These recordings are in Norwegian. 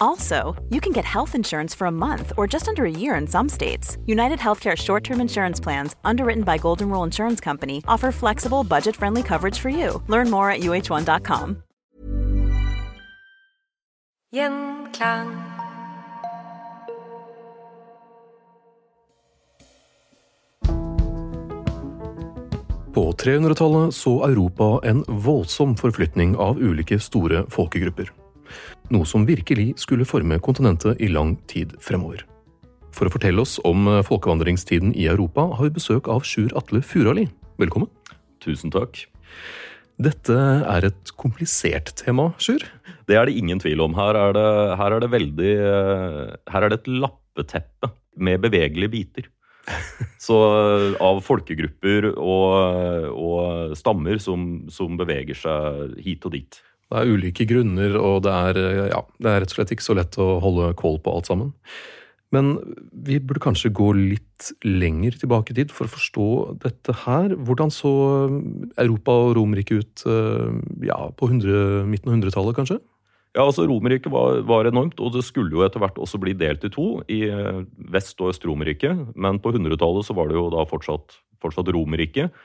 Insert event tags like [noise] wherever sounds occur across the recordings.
Also, you can get health insurance for a month or just under a year in some states. United Healthcare short term insurance plans, underwritten by Golden Rule Insurance Company, offer flexible, budget friendly coverage for you. Learn more at uh1.com. Gjenklang. På 300-tallet så Europa en voldsom forflytning av ulike store folkegrupper. Noe som virkelig skulle forme kontinentet i lang tid fremover. For å fortelle oss om folkevandringstiden i Europa har vi besøk av Sjur Atle Furali. Velkommen. Tusen takk. Dette er et komplisert tema, Sjur. Det er det ingen tvil om. Her er det, her er det veldig eh, Her er det et lappeteppe med bevegelige biter. Så eh, av folkegrupper og, og stammer som, som, beveger seg hit og dit. Det er ulike grunner, og det er, ja, det er rett og slett ikke så lett å holde kål på alt sammen. Men vi burde kanskje gå litt lenger tilbake i tid for å forstå dette her. Hvordan så Europa og Romerriket ut eh, ja, på 100, midten av 100-tallet, kanskje? Ja, altså Romerriket var, var, enormt, og det skulle jo etter hvert også bli delt i to, i eh, Vest- og Øst-Romerriket. Men på 100-tallet så var det jo da fortsatt, fortsatt Romerriket,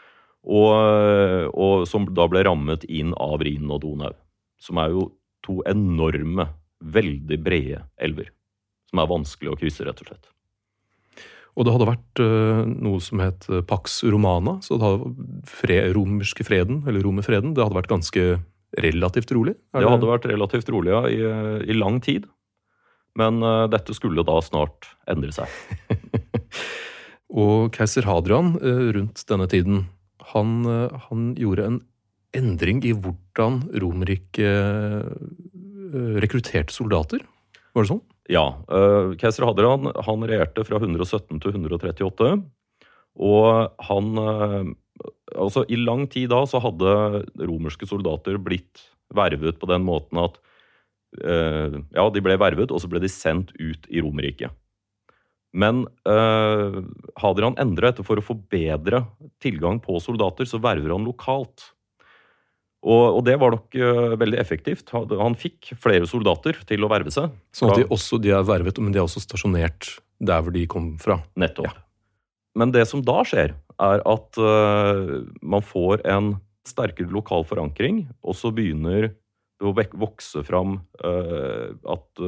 og, og, som da ble rammet inn av Rhinen og Donau. Som er jo to enorme, veldig brede elver som er vanskelig å krysse, rett og slett. Og det hadde vært uh, noe som het Pax Romana, så det hadde fred, romerske freden, eller romerfreden, det hadde vært ganske relativt rolig? Det, det hadde vært relativt rolig, ja, i, i lang tid. Men uh, dette skulle da snart endre seg. [laughs] og keiser Hadrian uh, rundt denne tiden, han, han, gjorde en endring i hvordan Romerriket rekrutterte soldater. Var det sånn? Ja. Uh, Keiser Hadrian han regjerte fra 117 til 138. Og han uh, Altså, i lang tid da så hadde romerske soldater blitt vervet på den måten at uh, Ja, de ble vervet, og så ble de sendt ut i Romerriket. Men Hadrian endra etter for å få bedre tilgang på soldater, så verver han lokalt. Og, og, det var nok uh, veldig effektivt. Han fikk flere soldater til å verve seg. Sånn at de, også, de er vervet, men de er også stasjonert der hvor de kom fra? Nettopp. Ja. Men det som da skjer, er at uh, man får en sterkere lokal forankring, og så begynner det å vokse fram uh, at,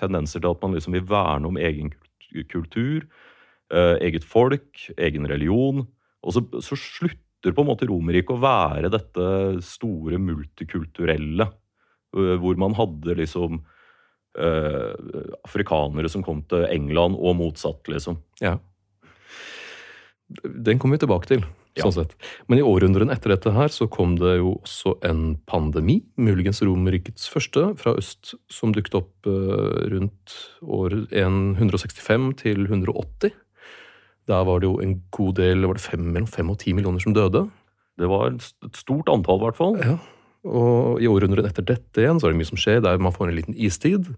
tendenser til at man liksom vil verne om egen kultur, eget folk, egen religion. Og så, så slutter slutter på en måte Romerriket å være dette store multikulturelle, hvor man hadde liksom eh, afrikanere som kom til England, og motsatt, liksom. Ja. Den kommer vi tilbake til. Ja. sånn. Men i århundrene etter dette her så kom det jo også en pandemi, muligens Romerrikets første, fra øst, som dukket opp rundt år 165 til 180. Der var det jo en god del, var det fem, mellom fem og ti millioner som døde. Det var et stort antall, i hvert fall. Ja. Og i århundret etter dette igjen så er det mye som skjer. Der man får en liten istid.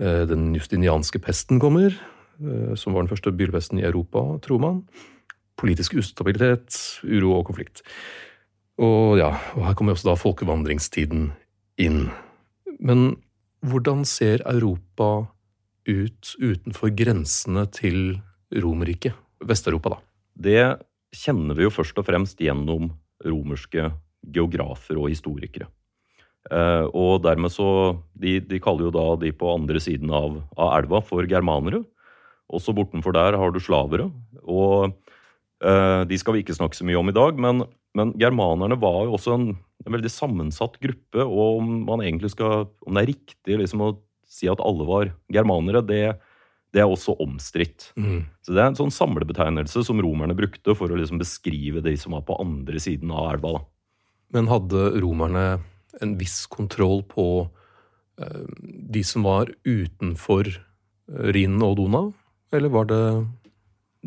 Eh, den justinianske pesten kommer, eh, som var den første bylpesten i Europa, tror man. Politisk ustabilitet, uro og konflikt. Og ja, og her kommer også da folkevandringstiden inn. Men hvordan ser Europa ut utenfor grensene til Romerriket? Vest-Europa, da? Det kjenner vi jo først og fremst gjennom romerske geografer og historikere. Eh, og dermed så de, de, kaller jo da de på andre siden av, av, elva for germanere. Også bortenfor der har du slavere. Og eh, de skal vi ikke snakke så mye om i dag, men, men germanerne var jo også en en veldig sammensatt gruppe, og om man egentlig skal Om det er riktig liksom å si at alle var germanere, det, det er også omstridt. Mm. Så det er en sånn samlebetegnelse som romerne brukte for å liksom beskrive de som var på andre siden av elva. da. Men hadde romerne en viss kontroll på eh, de som var utenfor eh, Rhinen og Donau? Eller var det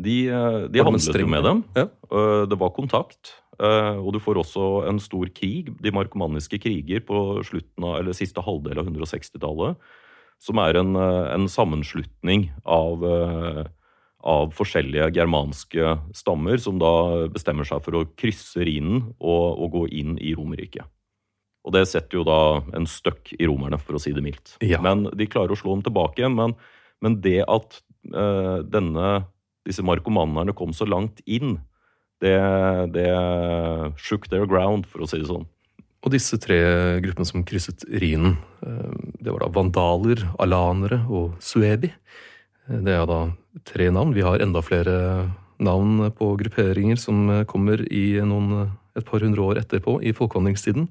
De, eh, de Var handlet jo med dem. Ja. Eh, Det var kontakt. Og du får også en stor krig, de markomanniske kriger, på slutten av, eller siste halvdel av 160-tallet. Som er en, eh, en sammenslutning av, eh, av forskjellige germanske stammer som da bestemmer seg for å krysse Rhinen og, og gå inn i Romerriket. Og det setter jo da en støkk i romerne, for å si det mildt. Ja. Men de klarer å slå dem tilbake igjen. Men, men det at eh, denne, disse markomannerne kom så langt inn, det, det shook their ground, for å si det sånn. Og disse tre gruppene som krysset Rhinen, eh, det var da vandaler, alanere og suebi. Eh, Det er da tre navn. Vi har enda flere navn på grupperinger som eh, kommer i noen, et par hundre år etterpå, i folkevandringstiden.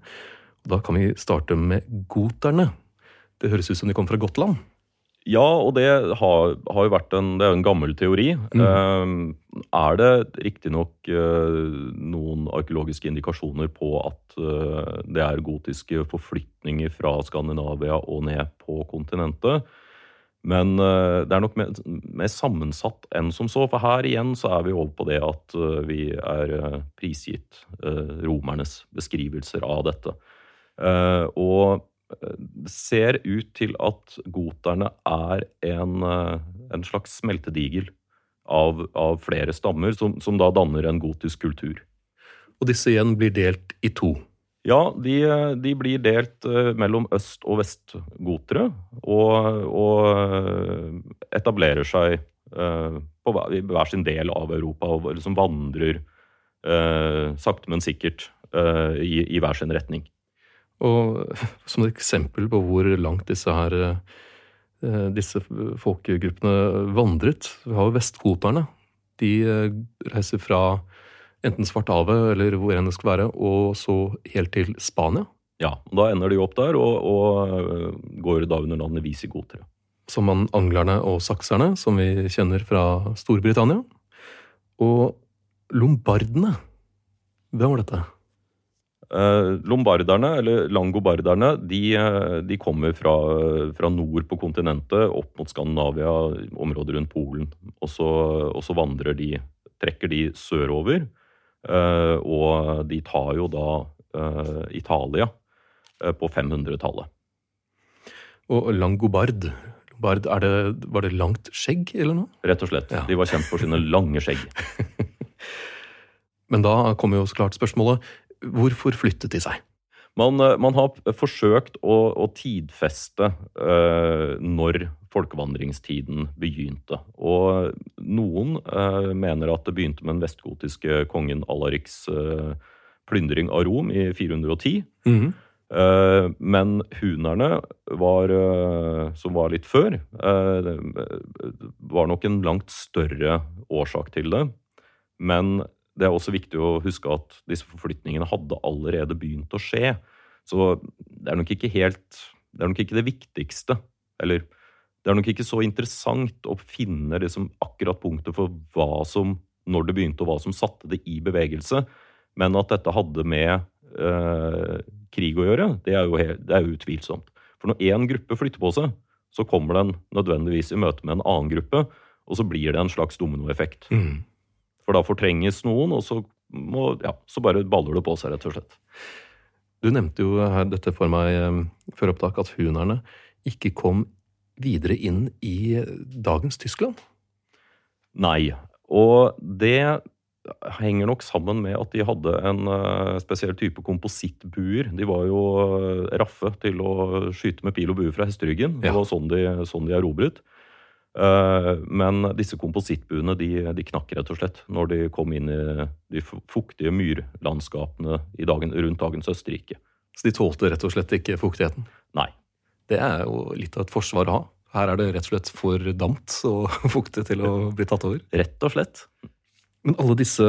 Da kan vi starte med goterne. Det høres ut som de kom fra Gotland. Ja, og det har, har jo vært en, det er jo en gammel teori. Mm. Eh, er det riktignok uh, noen arkeologiske indikasjoner på at eh, det er gotiske forflytninger fra Skandinavia og ned på kontinentet? Men eh, det er nok mer, mer sammensatt enn som så. For her igjen så er vi over på det at eh, vi er eh, prisgitt eh, romernes beskrivelser av dette. Eh, og eh, ser ut til at goterne er en, eh, en slags smeltedigel av, av flere stammer, som, som da danner en gotisk kultur. Og disse igjen blir delt i to. Ja, de, de blir delt eh, mellom øst- og vestgotere, og, og eh, etablerer seg eh, på hver, sin del av Europa, og liksom vandrer eh, sakte, men sikkert eh, i, i hver sin retning. Og [laughs] som et eksempel på hvor langt disse her eh, disse folkegruppene vandret, vi har jo vestgoterne. De eh, reiser fra enten Svartehavet eller hvor enn det skal være, og så helt til Spania. Ja, og Da ender de opp der og, og eh, går da under navnet visigotere. Som man anglerne og sakserne, som vi kjenner fra Storbritannia. Og lombardene. Hvem var dette? Eh, lombarderne, eller langobarderne, de, eh, de kommer fra, fra nord på kontinentet, opp mot Skandinavia, området rundt Polen. Og så, og så vandrer de, trekker de sørover. eh, og de tar jo da Italia på 500-tallet. Og langobard. Lombard, er det, var det langt skjegg, eller noe? Rett og slett. Ja. De var kjent for sine lange skjegg. [laughs] Men da kommer jo så klart spørsmålet hvorfor flyttet de seg? Man, eh, man har forsøkt å, å tidfeste eh, når folkevandringstiden begynte. Og noen eh, mener at det begynte med den vestgotiske kongen Alariks eh, plyndring av Rom i 410. Eh, men hunerne, var, eh, som var litt før, eh, var nok en langt større årsak til det. Men det er også viktig å huske at disse forflytningene hadde allerede begynt å skje. Så det er nok ikke helt Det er nok ikke det viktigste. Eller det er nok ikke så interessant å finne liksom akkurat punktet for hva som når det begynte, og hva som satte det i bevegelse. Men at dette hadde med eh, krig å gjøre, det er, jo helt, det er jo utvilsomt. For når én gruppe flytter på seg, så kommer den nødvendigvis i møte med en annen gruppe, og så blir det en slags dominoeffekt. Mm. For da fortrenges noen, og så, må, ja, så bare baller det på seg, rett og slett. Du nevnte jo her dette for meg eh, før opptak, at hunerne ikke kom videre inn i dagens Tyskland. Nei. Og det henger nok sammen med at de hadde en eh, spesiell type komposittbuer. De var jo eh, raffe til å skyte med pil og bue fra hesteryggen. Det var sånn de, sånn de erobret. Eh, Men disse komposittbuene de, de knakk rett og slett når de kom inn i de fuktige myrlandskapene i dagen, rundt dagens Østerrike. Så de tålte rett og slett ikke fuktigheten. Nei. Det er jo litt av et forsvar å ha. Her er det rett og slett for damt og [laughs] fuktig til å bli tatt over. Rett og slett. Men alle disse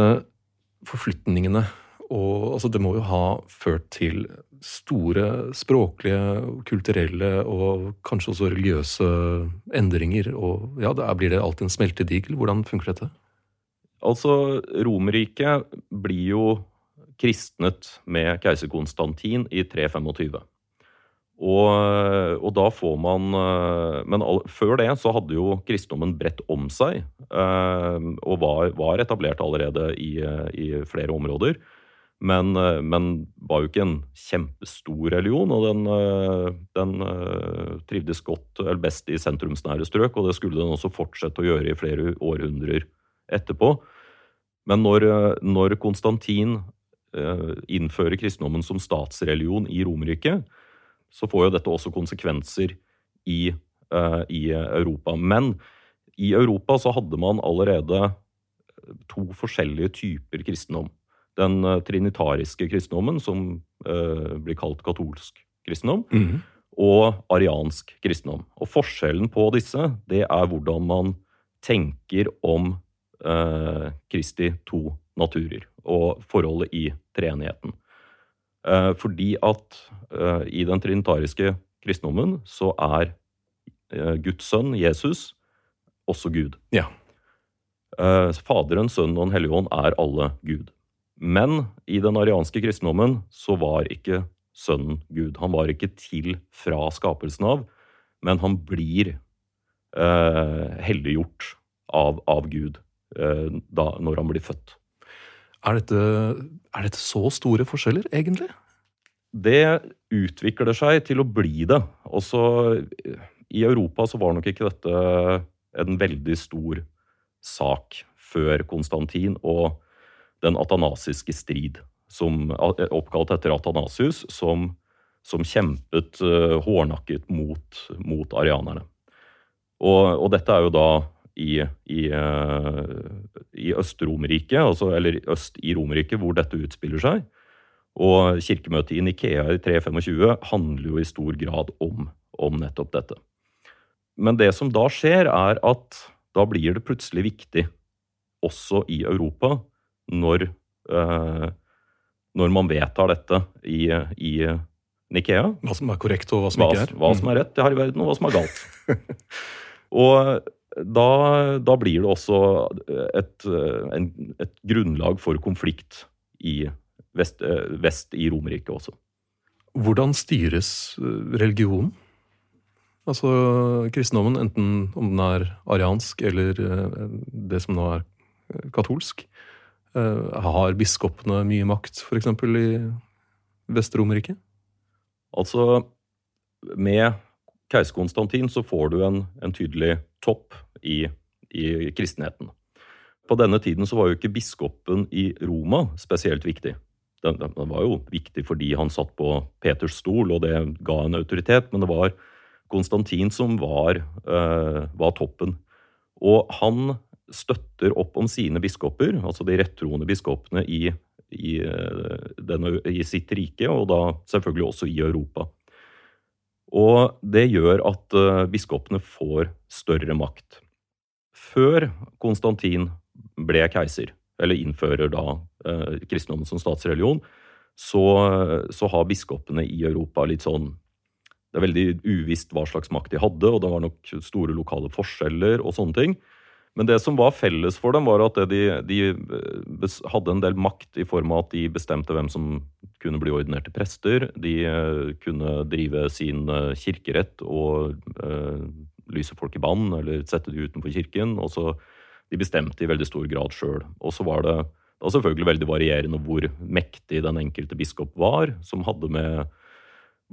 forflytningene Og altså, det må jo ha ført til store språklige, kulturelle og kanskje også religiøse endringer. Og ja, da blir det alltid en smeltedigel. Hvordan funker dette? Altså, Romerriket blir jo kristnet med keiser Konstantin i 325. Og, og, da får man Men all, før det så hadde jo kristendommen bredt om seg. Og var, var etablert allerede i, i flere områder. Men, eh, men, var jo ikke en kjempestor religion, og den, eh, den eh, trivdes godt, eller best i sentrumsnære strøk, og det skulle den også fortsette å gjøre i flere århundrer etterpå. Men når, når Konstantin innfører kristendommen som statsreligion i Romerike, så får jo dette også konsekvenser i, i Europa. Men i Europa så hadde man allerede to forskjellige typer kristendom den eh, trinitariske kristendommen, som uh, blir kalt katolsk kristendom, mm. og ariansk kristendom. Og forskjellen på disse, det er hvordan man tenker om eh, Kristi to naturer og forholdet i treenigheten. Eh, fordi at i den trinitariske kristendommen så er Guds sønn, Jesus, også Gud. Ja. Faderen, Sønnen og Den hellige ånd er alle Gud. Men i den arianske kristendommen så var ikke sønnen Gud. Han var ikke til fra skapelsen av, men han blir eh, helliggjort av, av Gud eh, da, når han blir født. Er dette, er dette så store forskjeller, egentlig? Det utvikler seg til å bli det. Også I Europa så var nok ikke dette en veldig stor sak før Konstantin. og den atanasiske strid, som, oppkalt etter Atanasius, som, som kjempet uh, hårdnakket mot, mot arianerne. Og, og, dette er jo da i, i, uh, i Øst-Romerriket, altså, eller øst i Romerriket, hvor dette utspiller seg. Og kirkemøtet i Nikea i 325 handler jo i stor grad om, om nettopp dette. Men det som da skjer, er at da blir det plutselig viktig, også i Europa, når, uh, når man vedtar dette i, i Nikea. Hva som er korrekt, og hva som ikke er. Hva som er rett her i verden, og hva som er galt. [laughs] og da, da, blir det også et, en, et grunnlag for konflikt i vest, vest i Romerriket også. Hvordan styres religionen? Altså kristendommen, enten om den er ariansk eller det som nå er katolsk. Eh, har biskopene mye makt, f.eks. i Vest-Romerike? Altså, med keiser Konstantin så får du en, en tydelig topp i, i, kristenheten. På denne tiden så var jo ikke biskopen i Roma spesielt viktig. Den, den, var jo viktig fordi han satt på Peters stol, og det ga en autoritet, men det var Konstantin som var, uh, var toppen. Og han støtter opp om sine biskoper, altså de rettroende biskopene i, i, eh, denne, i, sitt rike, og da selvfølgelig også i Europa. Og det gjør at uh, biskopene får større makt. Før Konstantin ble keiser, eller innfører da uh, kristendommen som statsreligion, så, så, har biskopene i Europa litt sånn Det er veldig uvisst hva slags makt de hadde, og det var nok store lokale forskjeller og sånne ting. Men det som var felles for dem, var at de, de, eh, hadde en del makt i form av at de bestemte hvem som kunne bli ordinerte prester. De eh, kunne drive sin eh, kirkerett og eh, lyse folk i bann eller sette de utenfor kirken. og så De bestemte i veldig stor grad sjøl. Og så var det da selvfølgelig veldig varierende hvor mektig den enkelte biskop var, som hadde med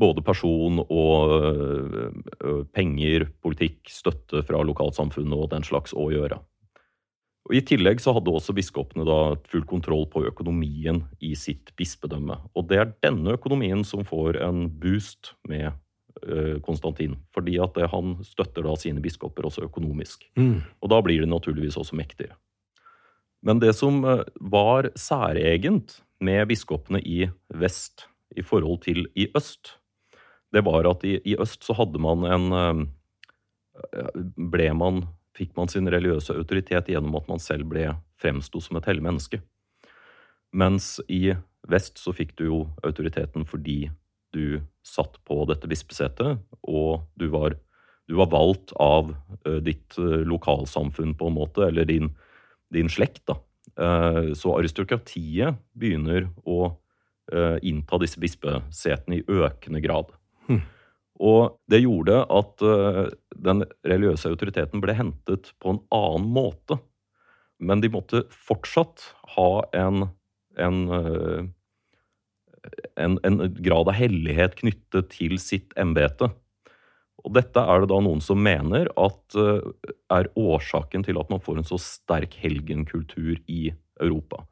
både person og øh, penger, politikk, støtte fra lokalsamfunnet og den slags å gjøre. Og I tillegg så hadde også biskopene da full kontroll på økonomien i sitt bispedømme. Og det er denne økonomien som får en boost med øh, Konstantin. Fordi at han støtter da sine biskoper også økonomisk. Mm. Og da blir de naturligvis også mektigere. Men det som var særegent med biskopene i vest i forhold til i øst, det var at i, i, øst så hadde man en eh, ble man, Fikk man sin religiøse autoritet gjennom at man selv ble fremsto som et hellig menneske. Mens i vest så fikk du jo autoriteten fordi du satt på dette bispesetet, og du var, du var valgt av uh, ditt uh, lokalsamfunn, på en måte, eller din, din slekt. da. Så aristokratiet begynner å innta disse bispesetene i økende grad. Og det gjorde at den religiøse autoriteten ble hentet på en annen måte. Men de måtte fortsatt ha en, en en, en grad av hellighet knyttet til sitt embete. Og dette er det da noen som mener at uh, er årsaken til at man får en så sterk helgenkultur i Europa.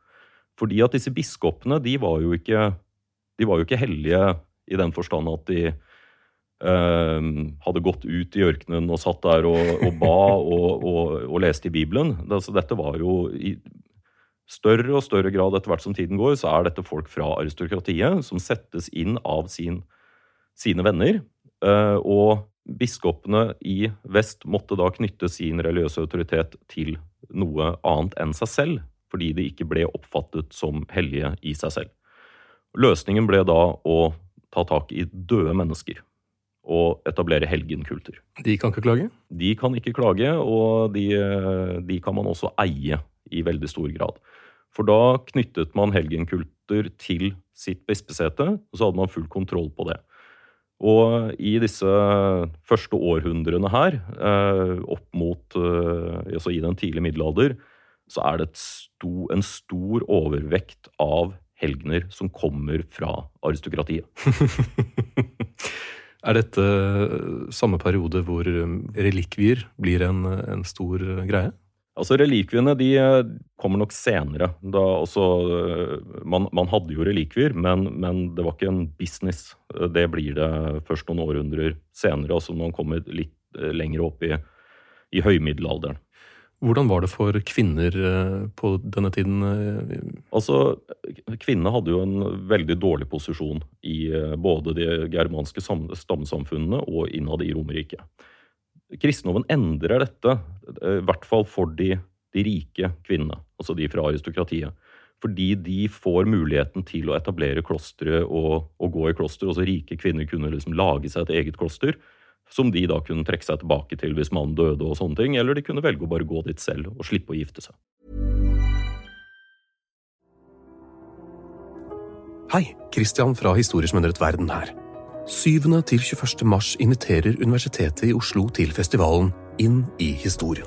Fordi at disse biskopene, de var jo ikke, de var jo ikke hellige i den forstand at de eh, hadde gått ut i ørkenen og satt der og, og ba og, og, og, leste i Bibelen. Altså, dette var jo i større og større grad etter hvert som tiden går, så er dette folk fra aristokratiet som settes inn av sin, sine venner. Eh, og biskopene i vest måtte da knytte sin religiøse autoritet til noe annet enn seg selv, fordi de ikke ble oppfattet som hellige i seg selv. Løsningen ble da å ta tak i døde mennesker og etablere helgenkulter. De kan ikke klage? De kan ikke klage, og de, de kan man også eie i veldig stor grad. For da knyttet man helgenkulter til sitt bispesete, og så hadde man full kontroll på det. Og i disse første århundrene her, eh, opp mot eh, altså i den tidlige middelalder, så er det sto, en stor overvekt av helgener som kommer fra aristokratiet. [laughs] er dette samme periode hvor relikvier blir en, en stor greie? Altså Relikviene de eh, kommer nok senere. Da også, eh, man, man hadde jo relikvier, men, men, det var ikke en business. Eh, det blir det først noen århundrer senere, altså når man kommer litt lenger opp i, i høymiddelalderen. Hvordan var det for kvinner på denne tiden? Altså, Kvinnene hadde jo en veldig dårlig posisjon i både de germanske stammesamfunnene og innad i Romerriket. Kristendommen endrer dette, eh, i hvert fall for de, de rike kvinnene, altså de fra aristokratiet. Fordi de får muligheten til å etablere klostre og, og, gå i kloster. Også rike kvinner kunne liksom lage seg et eget kloster, som de da kunne trekke seg tilbake til hvis mannen døde. og sånne ting, Eller de kunne velge å bare gå dit selv og slippe å gifte seg. Hei, Christian fra Historier som verden her. 7. til 21. mars inviterer Universitetet i Oslo til festivalen Inn i historien.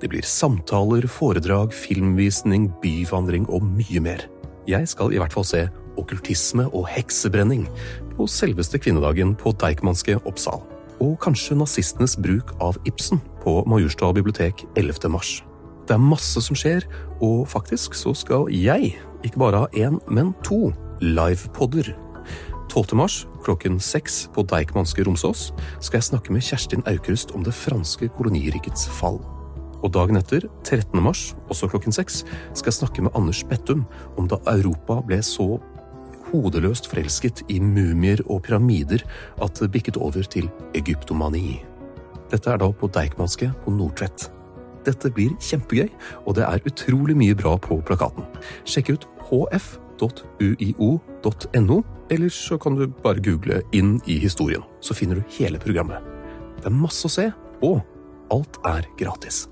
Det blir samtaler, foredrag, filmvisning, byvandring og mye mer. Jeg skal i hvert fall se okkultisme og heksebrenning på selveste kvinnedagen på Deichmanske Oppsal. Og kanskje nazistenes bruk av Ibsen på Majorstua bibliotek 11. mars. Det er masse som skjer, og faktisk så skal jeg ikke bare ha én, men to livepoder. 12. mars klokken seks på Deichmanske Romsås skal jeg snakke med Kjerstin Aukrust om det franske kolonirikets fall. Og dagen etter, 13. mars, også klokken seks, skal jeg snakke med Anders Bettum om da Europa ble så hodeløst forelsket i mumier og pyramider at det bikket over til egyptomani. Dette er da på Deichmanske på Nordtvedt. Dette blir kjempegøy, og det er utrolig mye bra på plakaten. Sjekk ut hf.uio.no eller så kan du bare google 'Inn i historien', så finner du hele programmet. Det er masse å se, og alt er gratis.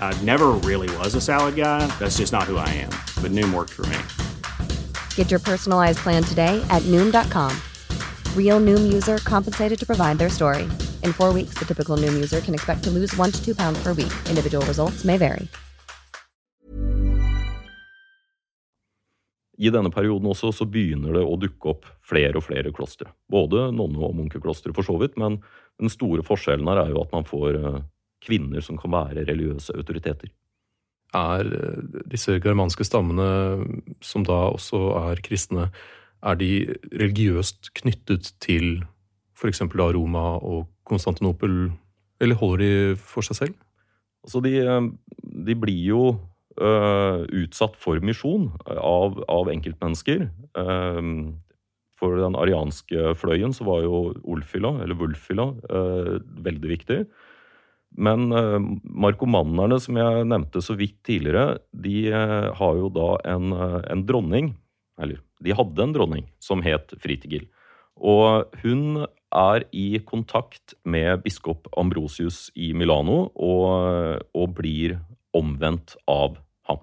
I never really was a salad guy. That's just not who I am. But Noom worked for me. Get your personalized plan today at Noom.com. Real Noom user compensated to provide their story. In four weeks, the typical Noom user can expect to lose one to two pounds per week. Individual results may vary. I denne perioden også så begynner det å dukke opp flere og flere klostre. Både nonne- og munkeklostre, for så vidt, men den store forskjellen her er jo at man får eh, kvinner som kan være religiøse autoriteter. er eh, disse germanske stammene, som da også er kristne, er de religiøst knyttet til f.eks. Roma og Konstantinopel, eller holder de for seg selv? Altså de, de blir jo uh, utsatt for misjon av, av enkeltmennesker. Uh, for den arianske fløyen så var jo Olfila, eller Wulfila, uh, veldig viktig. Men uh, markomannerne, som jeg nevnte så vidt tidligere, de uh, har jo da en, uh, en, dronning Eller de hadde en dronning som het Fritigil. Og hun er i kontakt med biskop Ambrosius i Milano og, og blir omvendt av ham.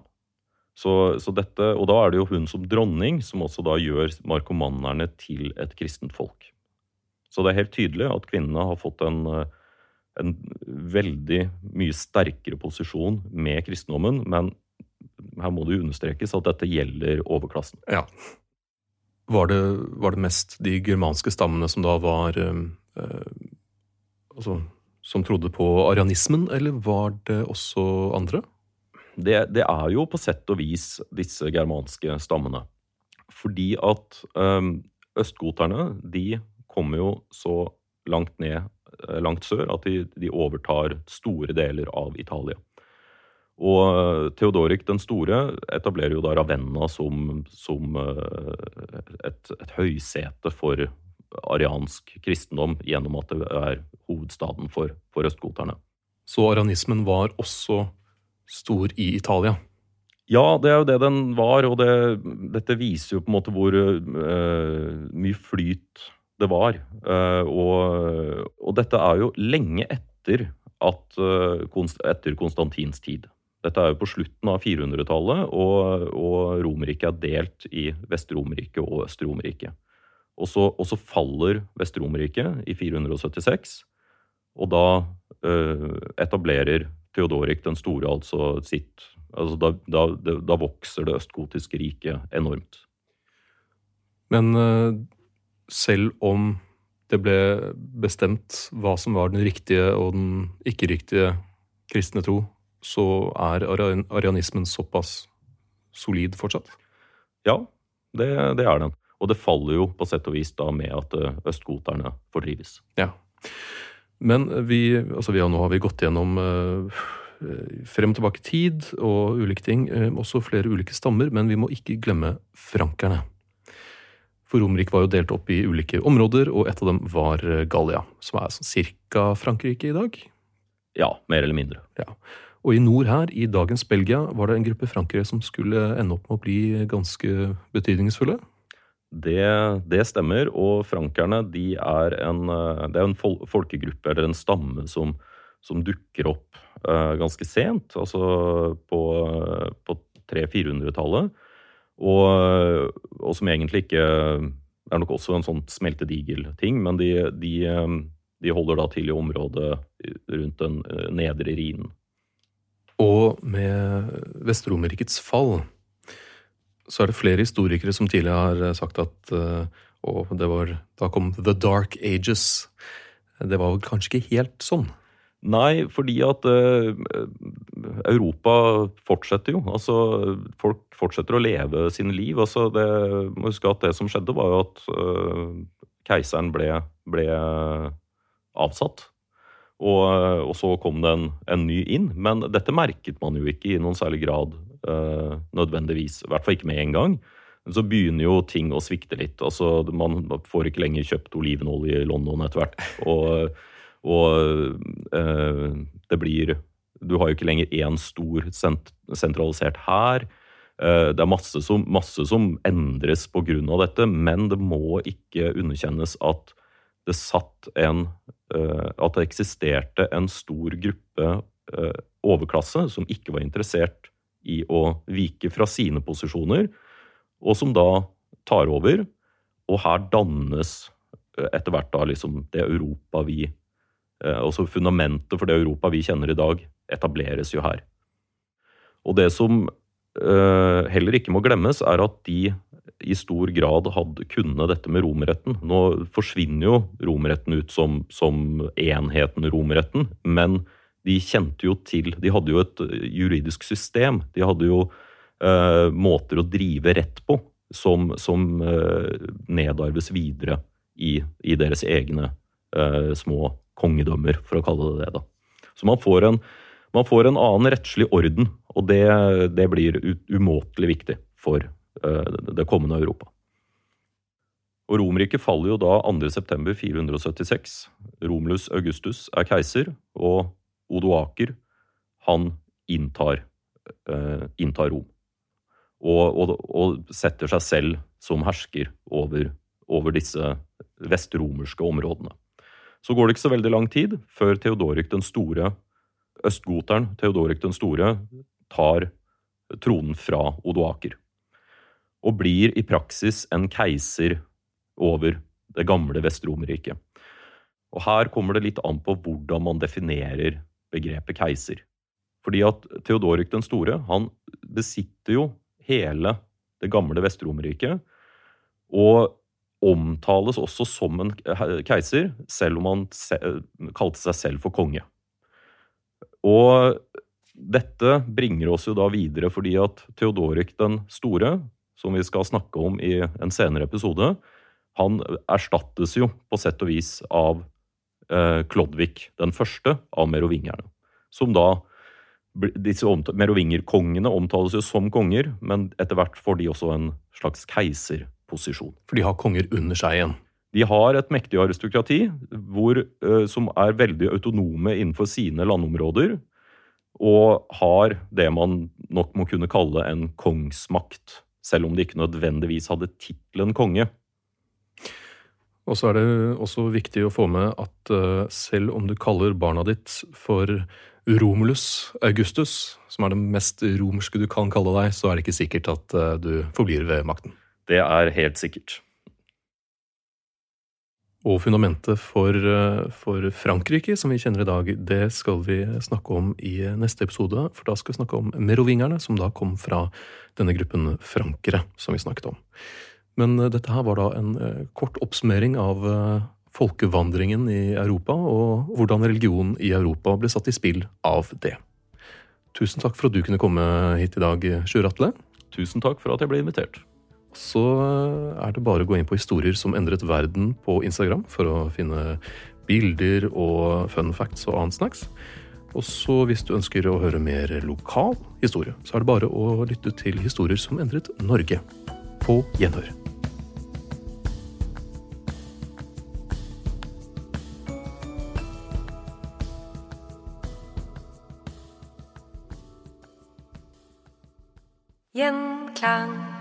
Så, så, dette, og da er det jo hun som dronning som også da gjør markomannerne til et kristent folk. Så det er helt tydelig at kvinnene har fått en en veldig mye sterkere posisjon med kristendommen, men her må det understrekes at dette gjelder overklassen. Ja. Var det, var det mest de germanske stammene som da var eh, altså, Som trodde på arianismen, eller var det også andre? Det, det, er jo på sett og vis disse germanske stammene. Fordi at eh, østgoterne, de kommer jo så langt ned Eh, langt sør at de, de, overtar store deler av Italia. Og eh, Theodorik den store etablerer jo da Ravenna som, som eh, et, et, høysete for ariansk kristendom gjennom at det er hovedstaden for, for østgoterne. Så arianismen var også stor i Italia? Ja, det er jo det den var, og det, dette viser jo på en måte hvor uh, mye flyt det var. Eh, og, og dette er jo lenge etter, at, eh, etter Konstantins tid. Dette er jo på slutten av 400-tallet, og, og Romerriket er delt i Vest-Romerriket og Øst-Romerriket. Og, og, så faller Vest-Romerriket i 476, og da øh, etablerer Theodorik den store altså sitt altså da, da, da vokser det østgotiske riket enormt. Men selv om det ble bestemt hva som var den riktige og den ikke-riktige kristne tro, så er arianismen såpass solid fortsatt? Ja, det, det, er den. Og det faller jo på sett og vis da med at eh, østgoterne fordrives. Ja. Men vi, altså vi, nå har vi gått gjennom eh, frem og tilbake tid og ulike ting. Eh, også flere ulike stammer, men vi må ikke glemme frankerne. For Romerike var jo delt opp i ulike områder, og et av dem var eh, Gallia, som er sånn cirka Frankrike i dag? Ja, mer eller mindre. Ja. Og i nord her, i dagens Belgia, var det en gruppe frankere som skulle ende opp med å bli ganske betydningsfulle? Det, det stemmer, og frankerne de er en, eh, det er en folkegruppe, eller en stamme, som, som dukker opp uh, ganske sent, altså på, på 300-400-tallet. Og, og, som egentlig ikke Det er nok også en sånn smeltedigel-ting, men de, de, de, holder da til i området rundt den eh, nedre Rhinen. Og med Vest-Romerrikets fall så er det flere historikere som tidligere har sagt at og det var, da kom The Dark Ages. Det var vel kanskje ikke helt sånn? Nei, fordi at uh, Europa fortsetter jo. Altså, folk fortsetter å leve sine liv. Altså, det, må huske at det som skjedde, var jo at uh, keiseren ble, ble avsatt. Og, og, så kom det en, en, ny inn. Men dette merket man jo ikke i noen særlig grad nødvendigvis. I hvert fall ikke med en gang. Men så begynner jo ting å svikte litt. Altså, man får ikke lenger kjøpt olivenolje i London etter hvert. Og og eh, det blir Du har jo ikke lenger én stor sent, sentralisert hær. Uh, det er masse som, masse som endres pga. dette, men det må ikke underkjennes at det satt en uh, At det eksisterte en stor gruppe uh, overklasse som ikke var interessert i å vike fra sine posisjoner, og som da tar over. Og her dannes etter hvert da liksom det Europa vi også fundamentet for det Europa vi kjenner i dag, etableres jo her. Og det som eh, heller ikke må glemmes, er at de i stor grad hadde kunnet dette med romerretten. Nå forsvinner jo romerretten ut som, som enheten romerretten, men de kjente jo til De hadde jo et juridisk system. De hadde jo eh, måter å drive rett på som, som eh, nedarves videre i, i deres egne uh, små kongedømmer, for å kalle det det. da. Så man får en, man får en annen rettslig orden, og det, det blir umåtelig viktig for det kommende Europa. Og Romerriket faller jo da 2.9.476. Romulus Augustus er keiser, og Odoaker han inntar, eh, inntar Rom. Og, og, og, setter seg selv som hersker over, over disse vestromerske områdene. Så går det ikke så veldig lang tid før Theodorik den store, østgoteren Theodorik den store, tar tronen fra Odoaker. Og blir i praksis en keiser over det gamle Vest-Romerriket. Og her kommer det litt an på hvordan man definerer begrepet keiser. Fordi at Theodorik den store han besitter jo hele det gamle Vest-Romerriket. Og omtales også som en keiser, selv om han kalte seg selv for konge. Og dette bringer oss jo da videre fordi at Theodorik den store, som vi skal snakke om i en senere episode, han erstattes jo på sett og vis av eh, Klodvik den første av merovingerne. Som da disse Merovingerkongene omtales jo som konger, men etter hvert får de også en slags keiserposisjon. For de har konger under seg igjen? De har et mektig aristokrati hvor, uh, som er veldig autonome innenfor sine landområder. Og har det man nok må kunne kalle en kongsmakt, selv om de ikke nødvendigvis hadde tittelen konge. Og så er det også viktig å få med at uh, selv om du kaller barna ditt for Romulus Augustus, som er det mest romerske du kan kalle deg, så er det ikke sikkert at uh, du forblir ved makten. Det er helt sikkert. Og fundamentet for, uh, for Frankrike, som vi kjenner i dag, det skal vi snakke om i neste episode. For da skal vi snakke om merovingerne, som da kom fra denne gruppen frankere som vi snakket om. Men eh, dette her var da en eh, kort oppsummering av eh, folkevandringen i Europa, og hvordan religion i Europa ble satt i spill av det. Tusen takk for at du kunne komme hit i dag, Sjur Atle. Tusen takk for at jeg ble invitert. Så er det bare å gå inn på Historier som endret verden på Instagram for å finne bilder og fun facts og annet snacks. Og så hvis du ønsker å høre mer lokal historie, så er det bare å lytte til Historier som endret Norge. På gjenhør. Gjenklang.